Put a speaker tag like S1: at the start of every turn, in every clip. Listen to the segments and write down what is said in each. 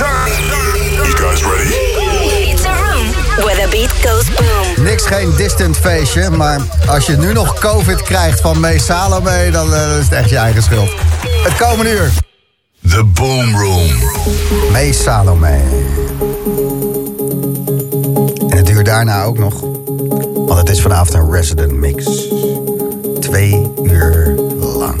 S1: You guys ready?
S2: It's a room where the beat goes boom.
S3: Niks geen distant feestje, maar als je nu nog COVID krijgt van May Salome, dan eh, is het echt je eigen schuld. Het komende uur.
S1: The Boom Room.
S3: May Salome. En het duurt daarna ook nog. Want het is vanavond een resident mix. Twee uur lang.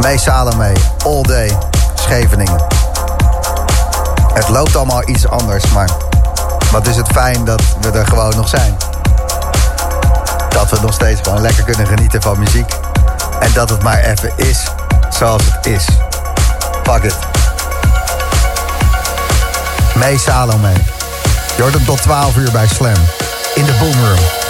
S3: Mee Salome. All Day. Scheveningen. Het loopt allemaal iets anders, maar wat is het fijn dat we er gewoon nog zijn. Dat we nog steeds gewoon lekker kunnen genieten van muziek. En dat het maar even is zoals het is. Pak het. Mee Salome. Je hoort hem tot 12 uur bij Slam. In de Boomroom.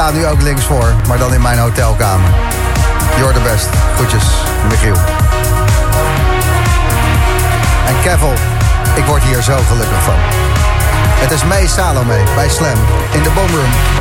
S1: Sta nu ook links voor, maar dan in mijn hotelkamer. You're the best. Groetjes, Michiel. En Kevel, ik word hier zo gelukkig van. Het is Mees Salome bij Slam in de Boomroom.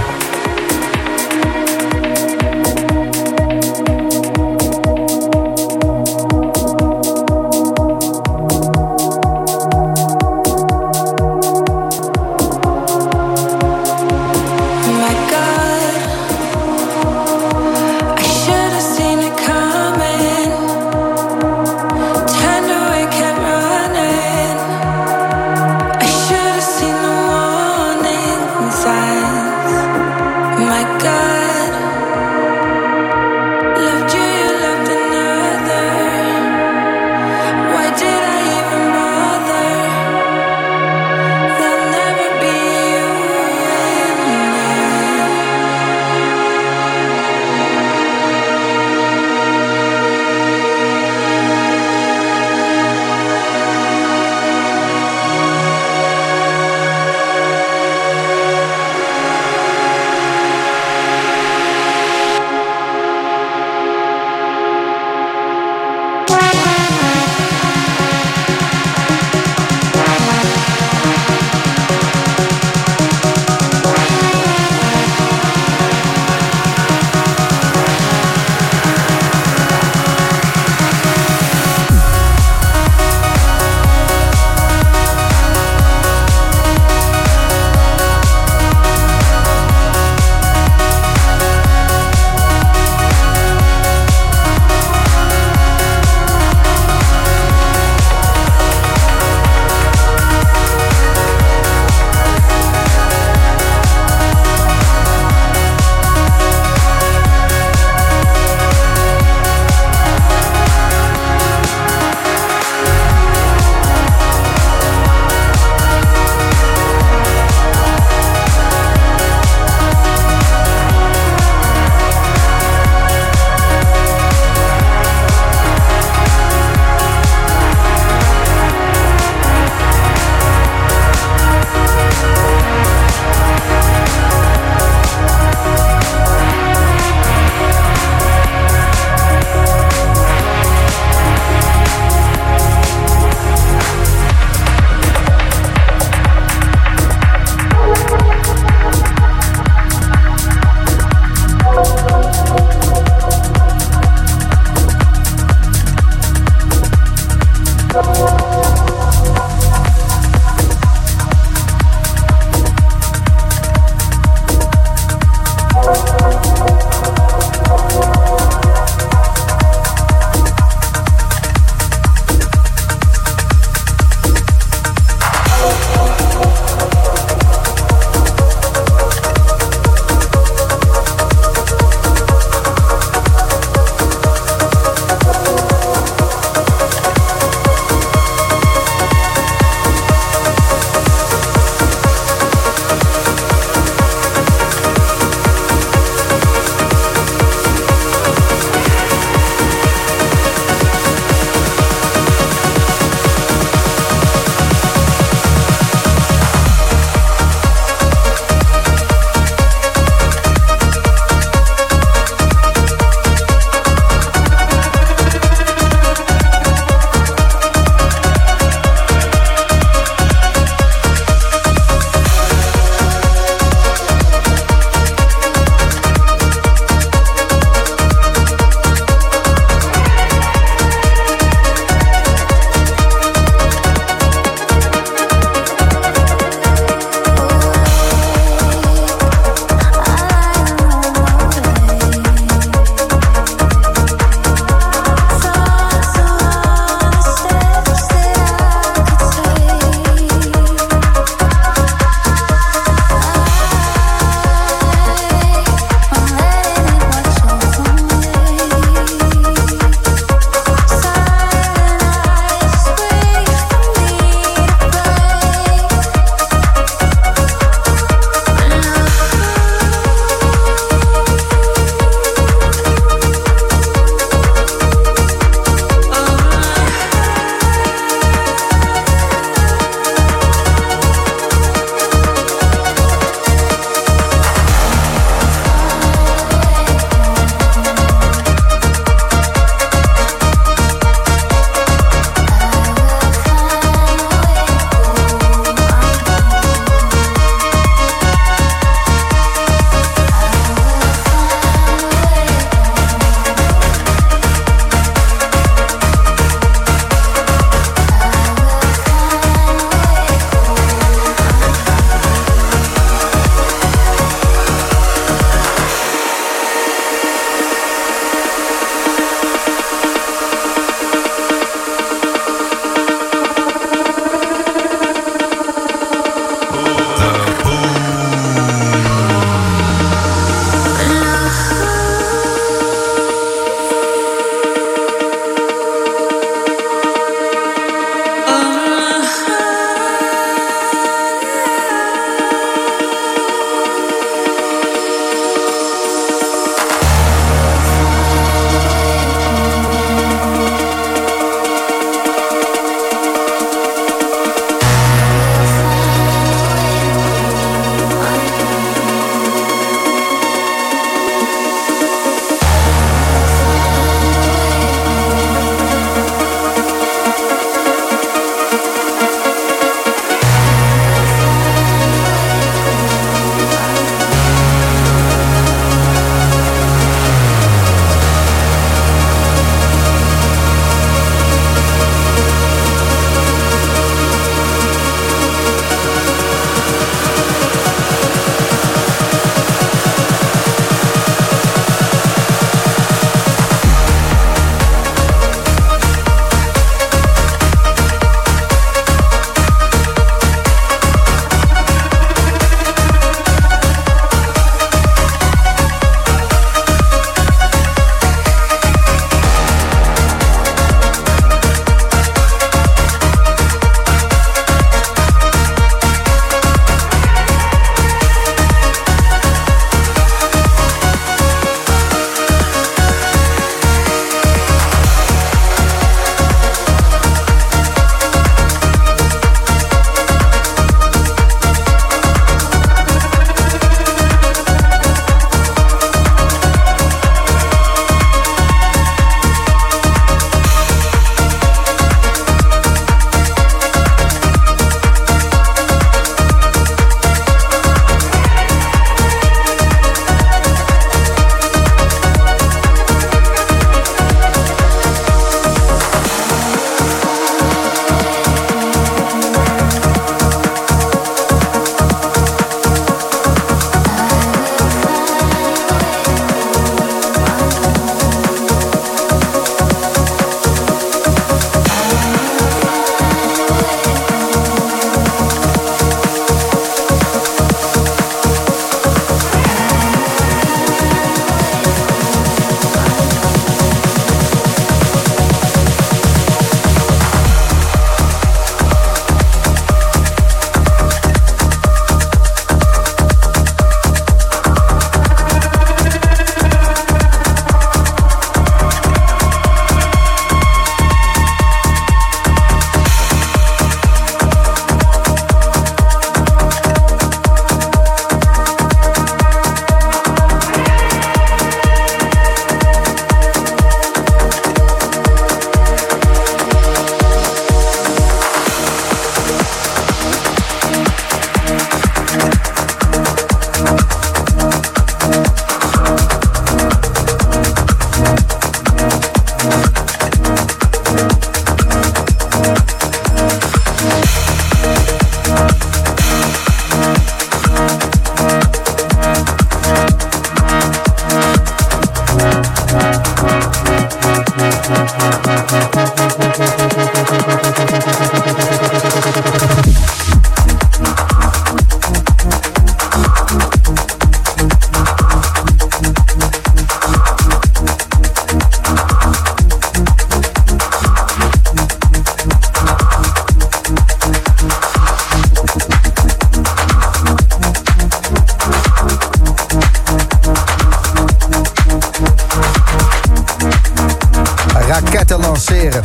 S3: Lanceren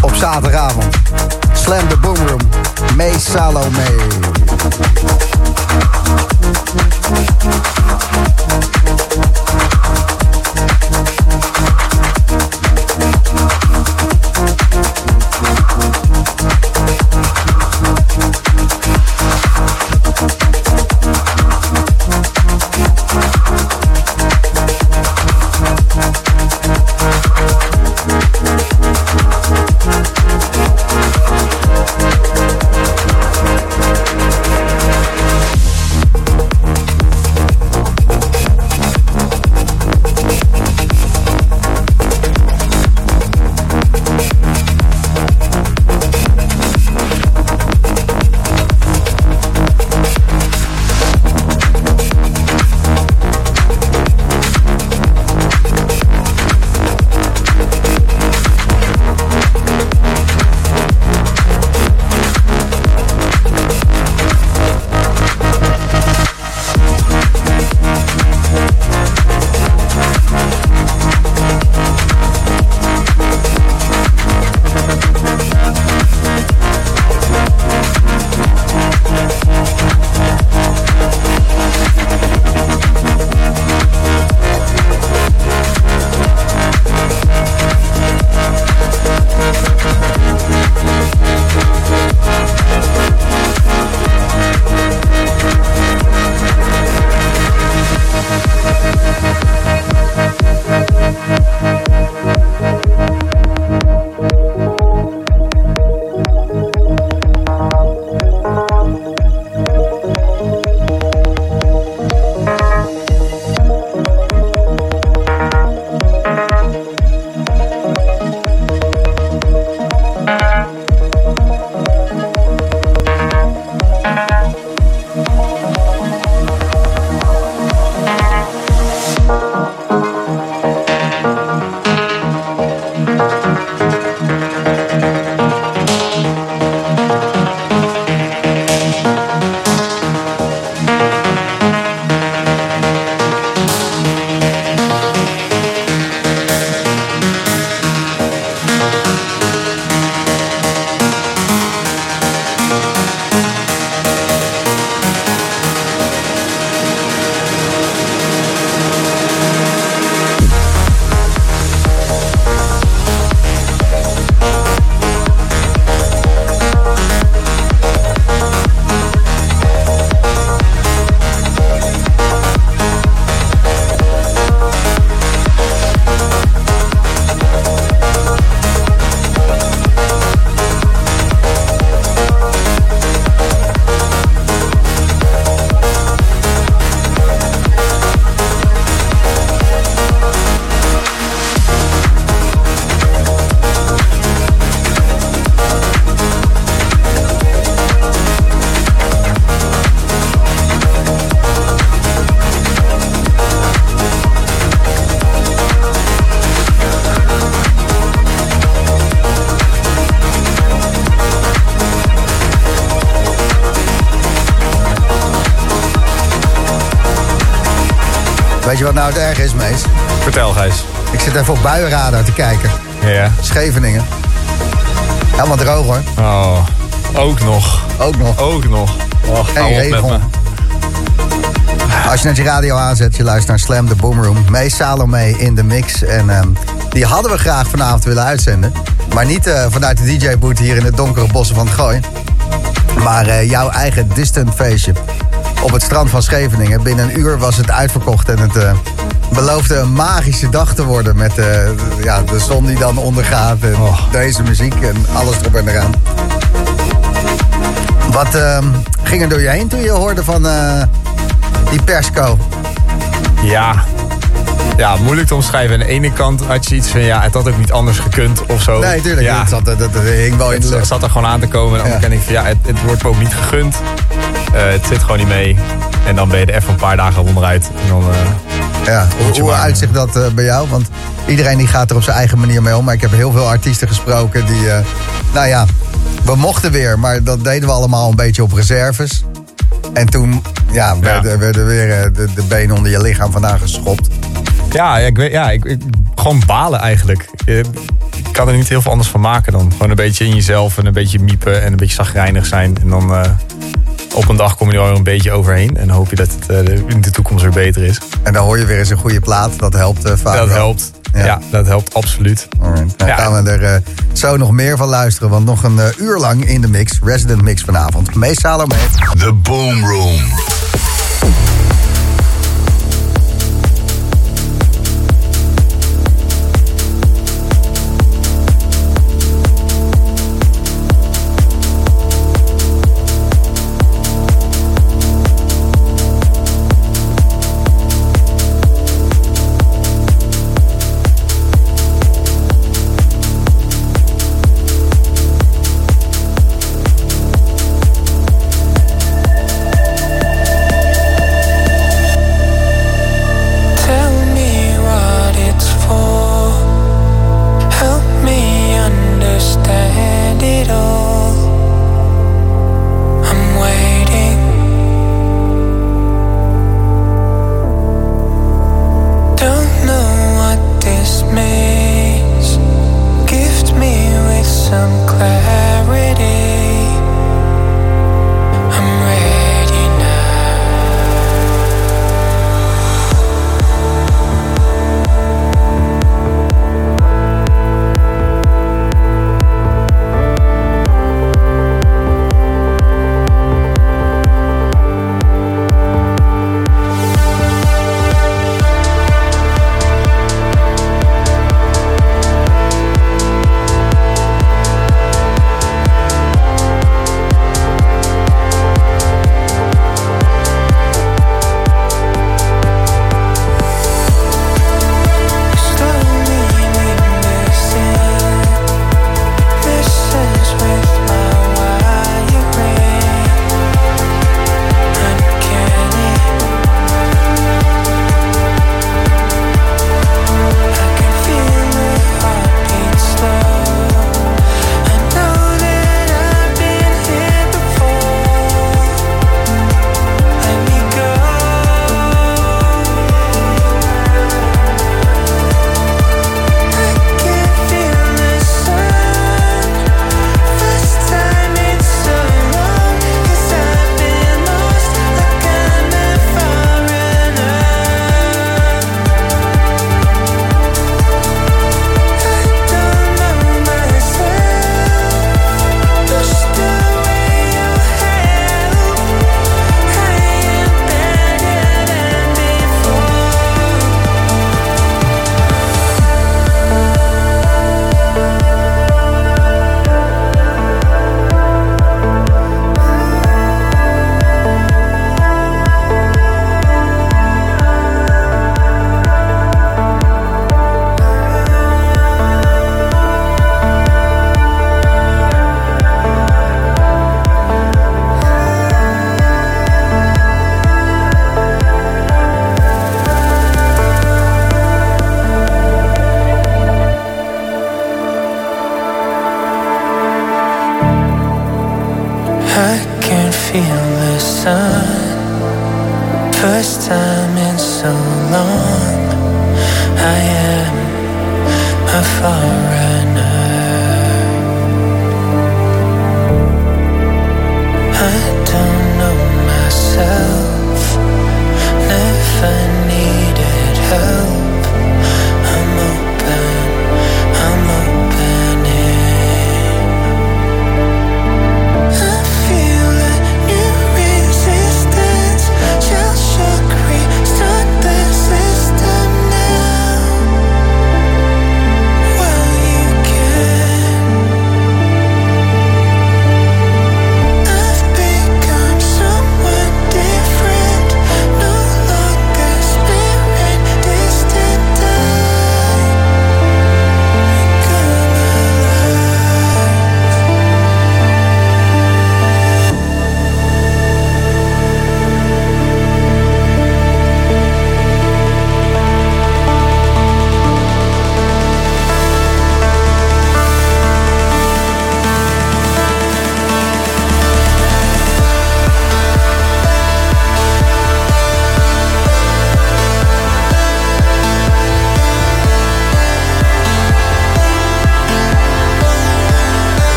S3: op zaterdagavond. Slam the Boom Room. Mee Salome. Weet je wat nou het erg is, Mees?
S4: Vertel, Gijs.
S3: Ik zit even op buienradar te kijken.
S4: Ja.
S3: Scheveningen. Helemaal droog hoor.
S4: Oh, ook nog.
S3: Ook nog.
S4: Ook nog. Oh,
S3: Geen
S4: hou op met
S3: regel.
S4: me.
S3: Als je net je radio aanzet, je luistert naar Slam the Boomroom. Mees Salome in de mix. En ehm, die hadden we graag vanavond willen uitzenden. Maar niet eh, vanuit de DJ-boot hier in de donkere bossen van het Gooi. Maar eh, jouw eigen distant feestje. Op het strand van Scheveningen. Binnen een uur was het uitverkocht en het, eh, beloofde een magische dag te worden met eh, ja, de zon die dan ondergaat en
S4: Oh.
S3: deze muziek en alles erop en eraan. Wat ehm, ging er door je heen toen je hoorde van eh, die persco?
S4: Ja. Ja, moeilijk te omschrijven. Aan de ene kant had je iets van, ja, het had ook niet anders gekund of zo.
S3: Nee, tuurlijk.
S4: Ja,
S3: Het, zat, dat, hing wel in de
S4: het zat er gewoon aan te komen. En dan
S3: Ja.
S4: ken ik van, ja, het, het wordt me ook niet gegund. Eh, het zit gewoon niet mee. En dan ben je er even een paar dagen onderuit. En dan, eh,
S3: Ja. Hoe, hoe uitzicht dat eh, bij jou? Want iedereen die gaat er op zijn eigen manier mee om. Maar ik heb heel veel artiesten gesproken die... nou ja, we mochten weer, maar dat deden we allemaal een beetje op reserves. En toen ja, werden, werden weer de, de benen onder je lichaam vandaan geschopt.
S4: ja, ik weet, ja, ik, ik- gewoon balen eigenlijk. Ik kan er niet heel veel anders van maken dan. Gewoon een beetje in jezelf en een beetje miepen en een beetje zagrijnig zijn. En dan op een dag kom je er wel een beetje overheen. En hoop je dat het eh, in de toekomst weer beter is.
S3: En dan hoor je weer eens een goede plaat. Dat helpt eh, vaak
S4: Dat
S3: wel.
S4: helpt.
S3: Ja.
S4: Ja. dat helpt absoluut.
S3: Alright. Dan
S4: Ja.
S3: gaan we er eh, zo nog meer van luisteren. Want nog een uur lang in de mix. Resident Mix vanavond. Mees Salome.
S1: The Boom Room.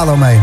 S3: Salome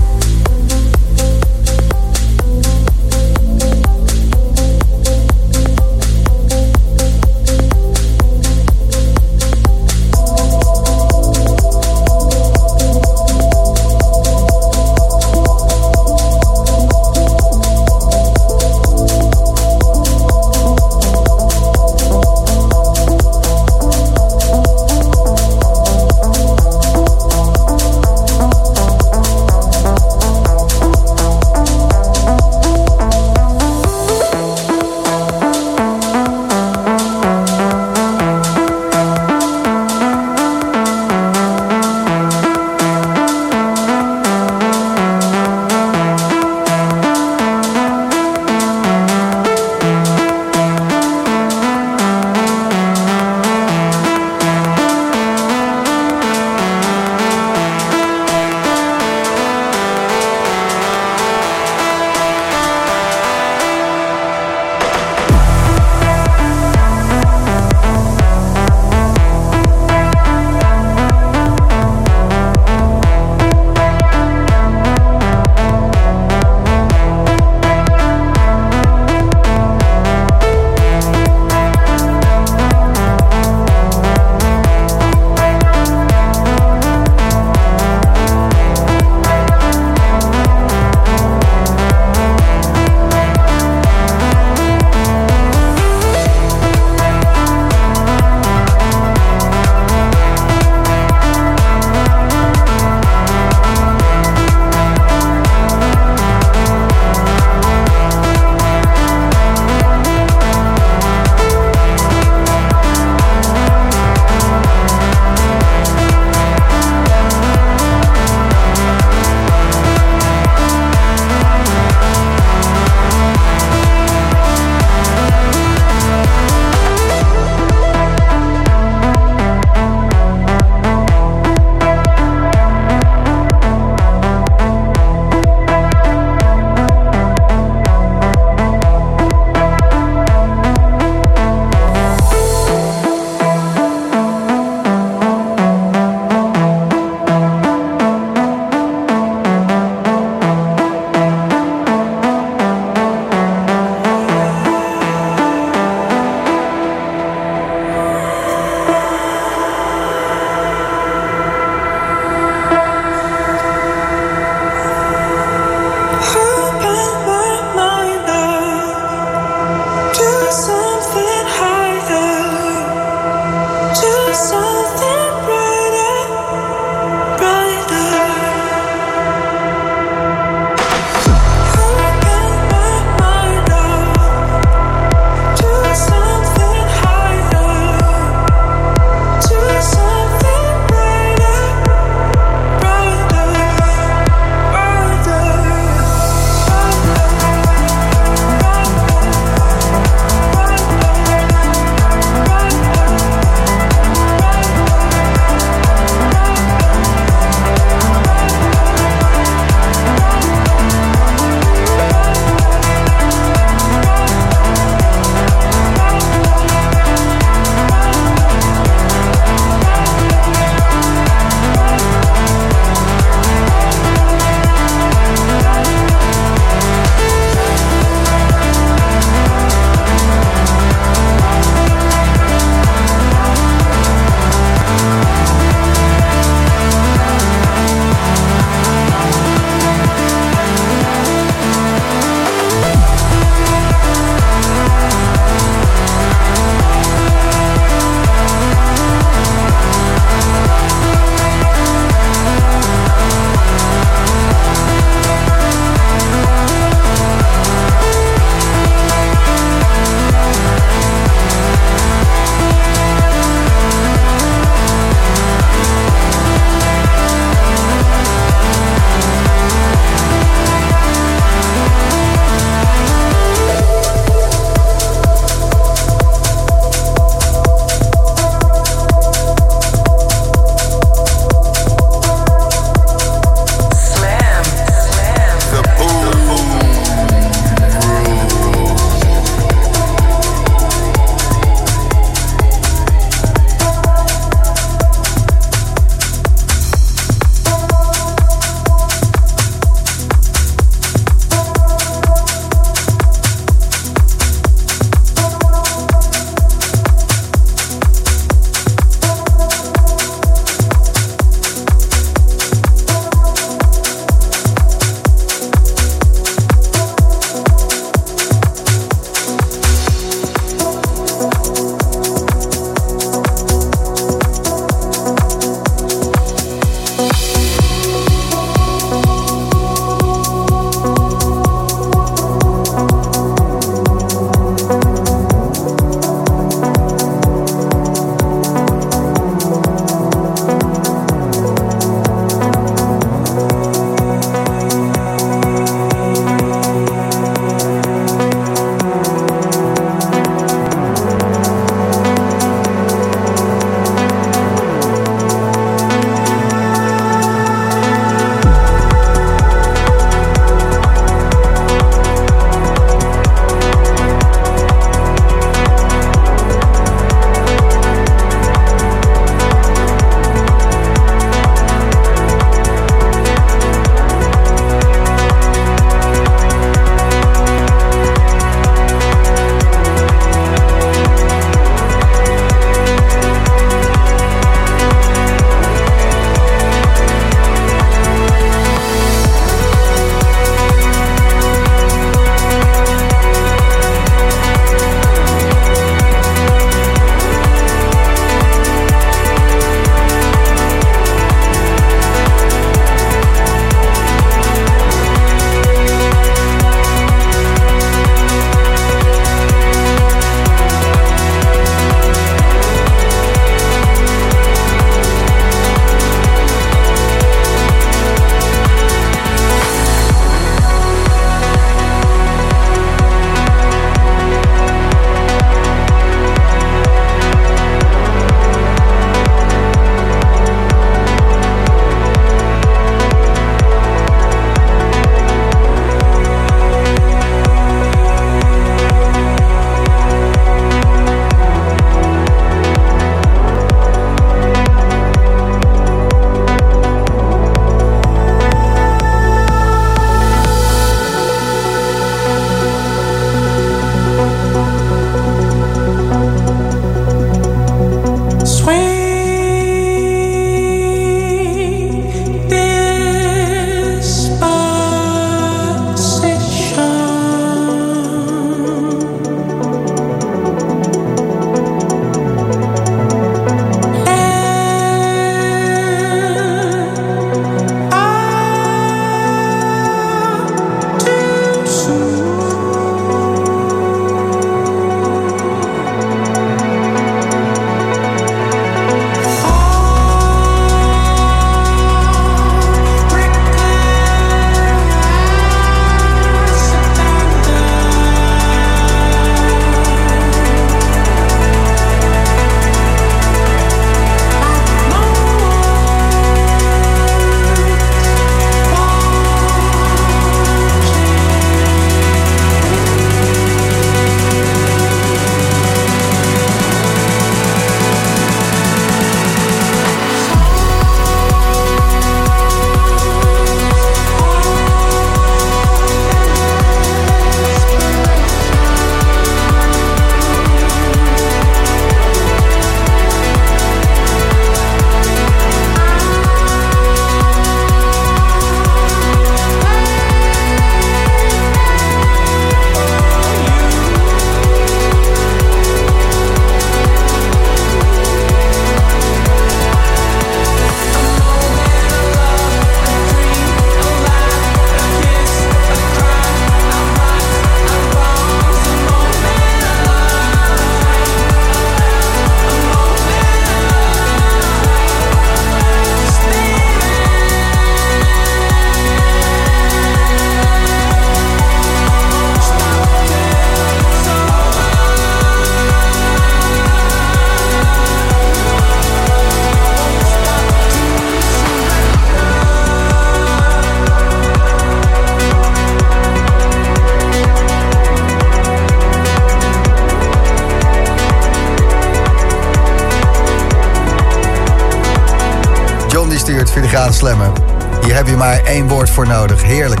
S3: heb je maar één woord voor nodig. Heerlijk.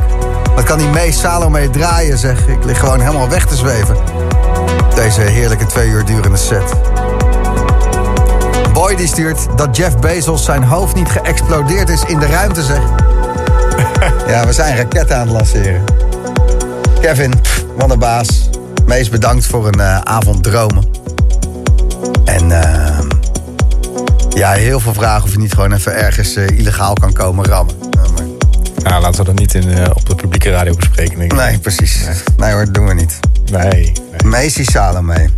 S3: Wat kan die Mees Salome draaien, zeg. Ik lig gewoon helemaal weg te zweven. Deze heerlijke twee uur durende set. Boy die stuurt dat Jeff Bezos zijn hoofd niet geëxplodeerd is in de ruimte, zeg. ja, we zijn raketten aan het lanceren. Kevin, wat een baas. Meest bedankt voor een eh, avond dromen. En eh, ja, heel veel vragen of je niet gewoon even ergens eh, illegaal kan komen rammen.
S4: Nou, laten we dat niet in, eh, op de publieke radio bespreken, denk ik.
S3: Nee, precies. Nee hoor, dat doen we niet.
S4: Nee. nee.
S3: Macy Salome.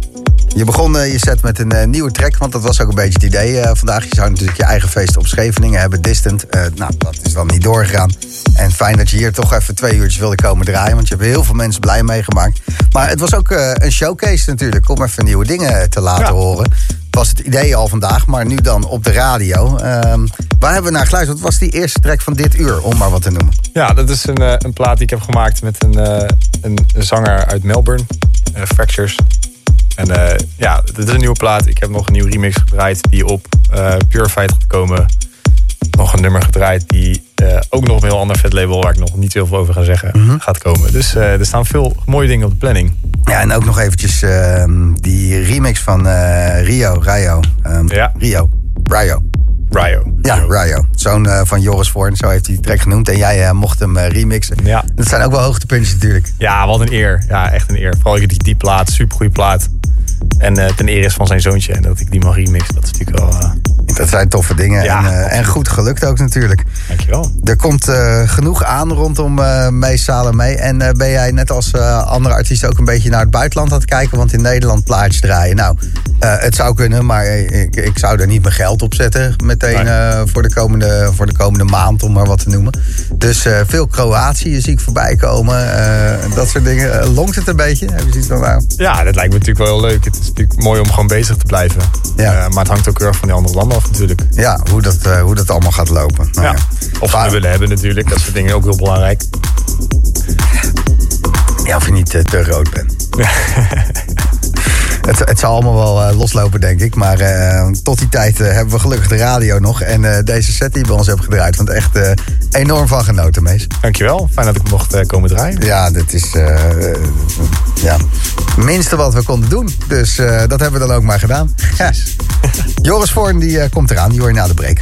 S3: Je begon eh, je set met een eh, nieuwe track, want dat was ook een beetje het idee vandaag. Je zou natuurlijk je eigen feest op Scheveningen hebben, Distant. Nou, dat is dan niet doorgegaan. En fijn dat je hier toch even twee uurtjes wilde komen draaien, want je hebt heel veel mensen blij meegemaakt. Maar het was ook een showcase natuurlijk, om even nieuwe dingen te laten
S4: Ja.
S3: horen. Was het idee al vandaag, maar nu dan op de radio. Waar hebben we naar geluisterd? Wat was die eerste track van dit uur, om maar wat te noemen?
S4: Ja, dat is een, eh, een plaat die ik heb gemaakt met een, eh, een zanger uit Melbourne, eh, Fractures. En ja, dit is een nieuwe plaat. Ik heb nog een nieuwe remix gedraaid die op eh Purified gaat komen. Nog een nummer gedraaid die ook nog op een heel ander vet label... waar ik nog niet heel veel over ga zeggen, gaat komen. Dus er staan veel mooie dingen op de planning.
S3: Ja, en ook nog eventjes ehm, die remix van Rio, Rio. ehm,
S4: Ja.
S3: Rio, Rio.
S4: Rio.
S3: Ja, Rio. Zoon eh, van Joris Voorn, zo heeft hij die track genoemd. En jij eh, mocht hem eh, remixen.
S4: Ja.
S3: Dat zijn ook wel hoogtepuntjes natuurlijk.
S4: Ja, wat een eer. Ja, echt een eer. Vooral die, die plaat, supergoeie plaat. En eh, ten eer is van zijn zoontje. En dat ik die mag remixen, dat is natuurlijk wel... eh,
S3: Dat zijn toffe dingen.
S4: Ja,
S3: en, eh, en goed gelukt ook natuurlijk.
S4: dankjewel.
S3: Er komt genoeg aan rondom eh Mees Salome. En ben jij net als andere artiesten ook een beetje naar het buitenland aan het kijken? Want in Nederland plaatjes draaien. Nou, het zou kunnen, maar ik, ik zou er niet mijn geld op zetten. Meteen voor, de komende, voor de komende maand, om maar wat te noemen. Dus veel Kroatië zie ik voorbij komen. dat soort dingen. Longt het een beetje? Heb je zoiets van, nou,
S4: Ja, dat lijkt me natuurlijk wel heel leuk. Het is natuurlijk mooi om gewoon bezig te blijven.
S3: Ja.
S4: Eh, maar het hangt ook heel erg van die andere landen af natuurlijk.
S3: ja, hoe dat, eh, hoe dat allemaal gaat lopen. Nou,
S4: Ja. Of het willen hebben natuurlijk. Dat soort dingen ook heel belangrijk.
S3: Ja, of je niet eh, te rood bent. het, het zal allemaal wel eh, loslopen, denk ik. Maar eh, tot die tijd eh, hebben we gelukkig de radio nog. En deze set die bij ons hebt gedraaid. Want echt enorm van genoten, Mees.
S4: Dankjewel. Fijn dat ik mocht komen draaien.
S3: Ja, dit is ja, het minste wat we konden doen. Dus dat hebben we dan ook maar gedaan. Ja. Joris Voorn die, komt eraan. Die hoor je na de break.